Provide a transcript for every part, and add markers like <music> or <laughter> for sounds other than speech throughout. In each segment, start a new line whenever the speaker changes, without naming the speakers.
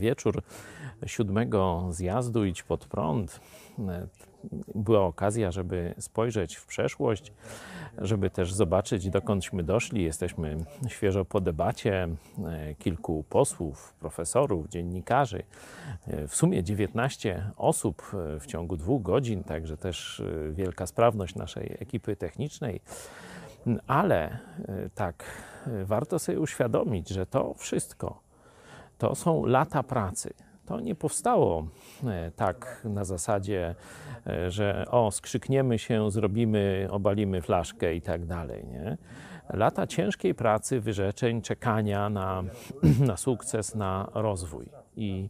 Wieczór siódmego zjazdu Idź pod prąd e, była okazja, żeby spojrzeć w przeszłość, żeby też zobaczyć, dokądśmy doszli. Jesteśmy świeżo po debacie e, kilku posłów, profesorów, dziennikarzy. E, w sumie 19 osób w ciągu dwóch godzin, także też wielka sprawność naszej ekipy technicznej. Ale tak, warto sobie uświadomić, że to wszystko to są lata pracy. To nie powstało e, tak na zasadzie, e, że o, skrzykniemy się, zrobimy, obalimy flaszkę i tak dalej. Nie? Lata ciężkiej pracy, wyrzeczeń, czekania na, <clears throat> na sukces, na rozwój. I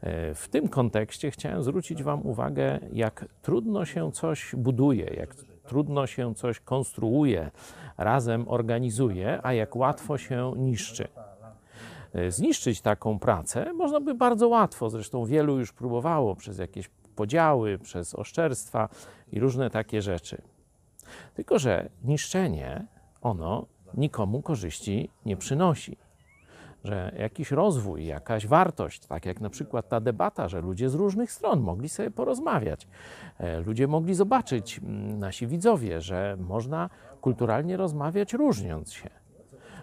e, w tym kontekście chciałem zwrócić Wam uwagę, jak trudno się coś buduje, jak trudno się coś konstruuje, razem organizuje, a jak łatwo się niszczy. E, zniszczyć taką pracę można by bardzo łatwo. Zresztą wielu już próbowało przez jakieś podziały, przez oszczerstwa i różne takie rzeczy. Tylko, że niszczenie, ono nikomu korzyści nie przynosi. Że jakiś rozwój, jakaś wartość, tak jak na przykład ta debata, że ludzie z różnych stron mogli sobie porozmawiać, e, ludzie mogli zobaczyć, nasi widzowie, że można kulturalnie rozmawiać różniąc się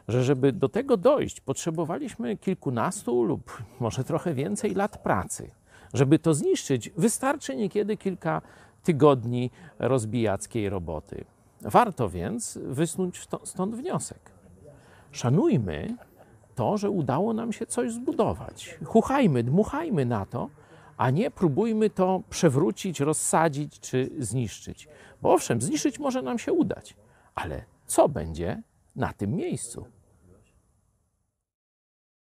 że żeby do tego dojść, potrzebowaliśmy kilkunastu lub może trochę więcej lat pracy. Żeby to zniszczyć, wystarczy niekiedy kilka tygodni rozbijackiej roboty. Warto więc wysnuć stąd wniosek. Szanujmy to, że udało nam się coś zbudować. Chuchajmy, dmuchajmy na to, a nie próbujmy to przewrócić, rozsadzić czy zniszczyć. Bo owszem, zniszczyć może nam się udać, ale co będzie na tym miejscu?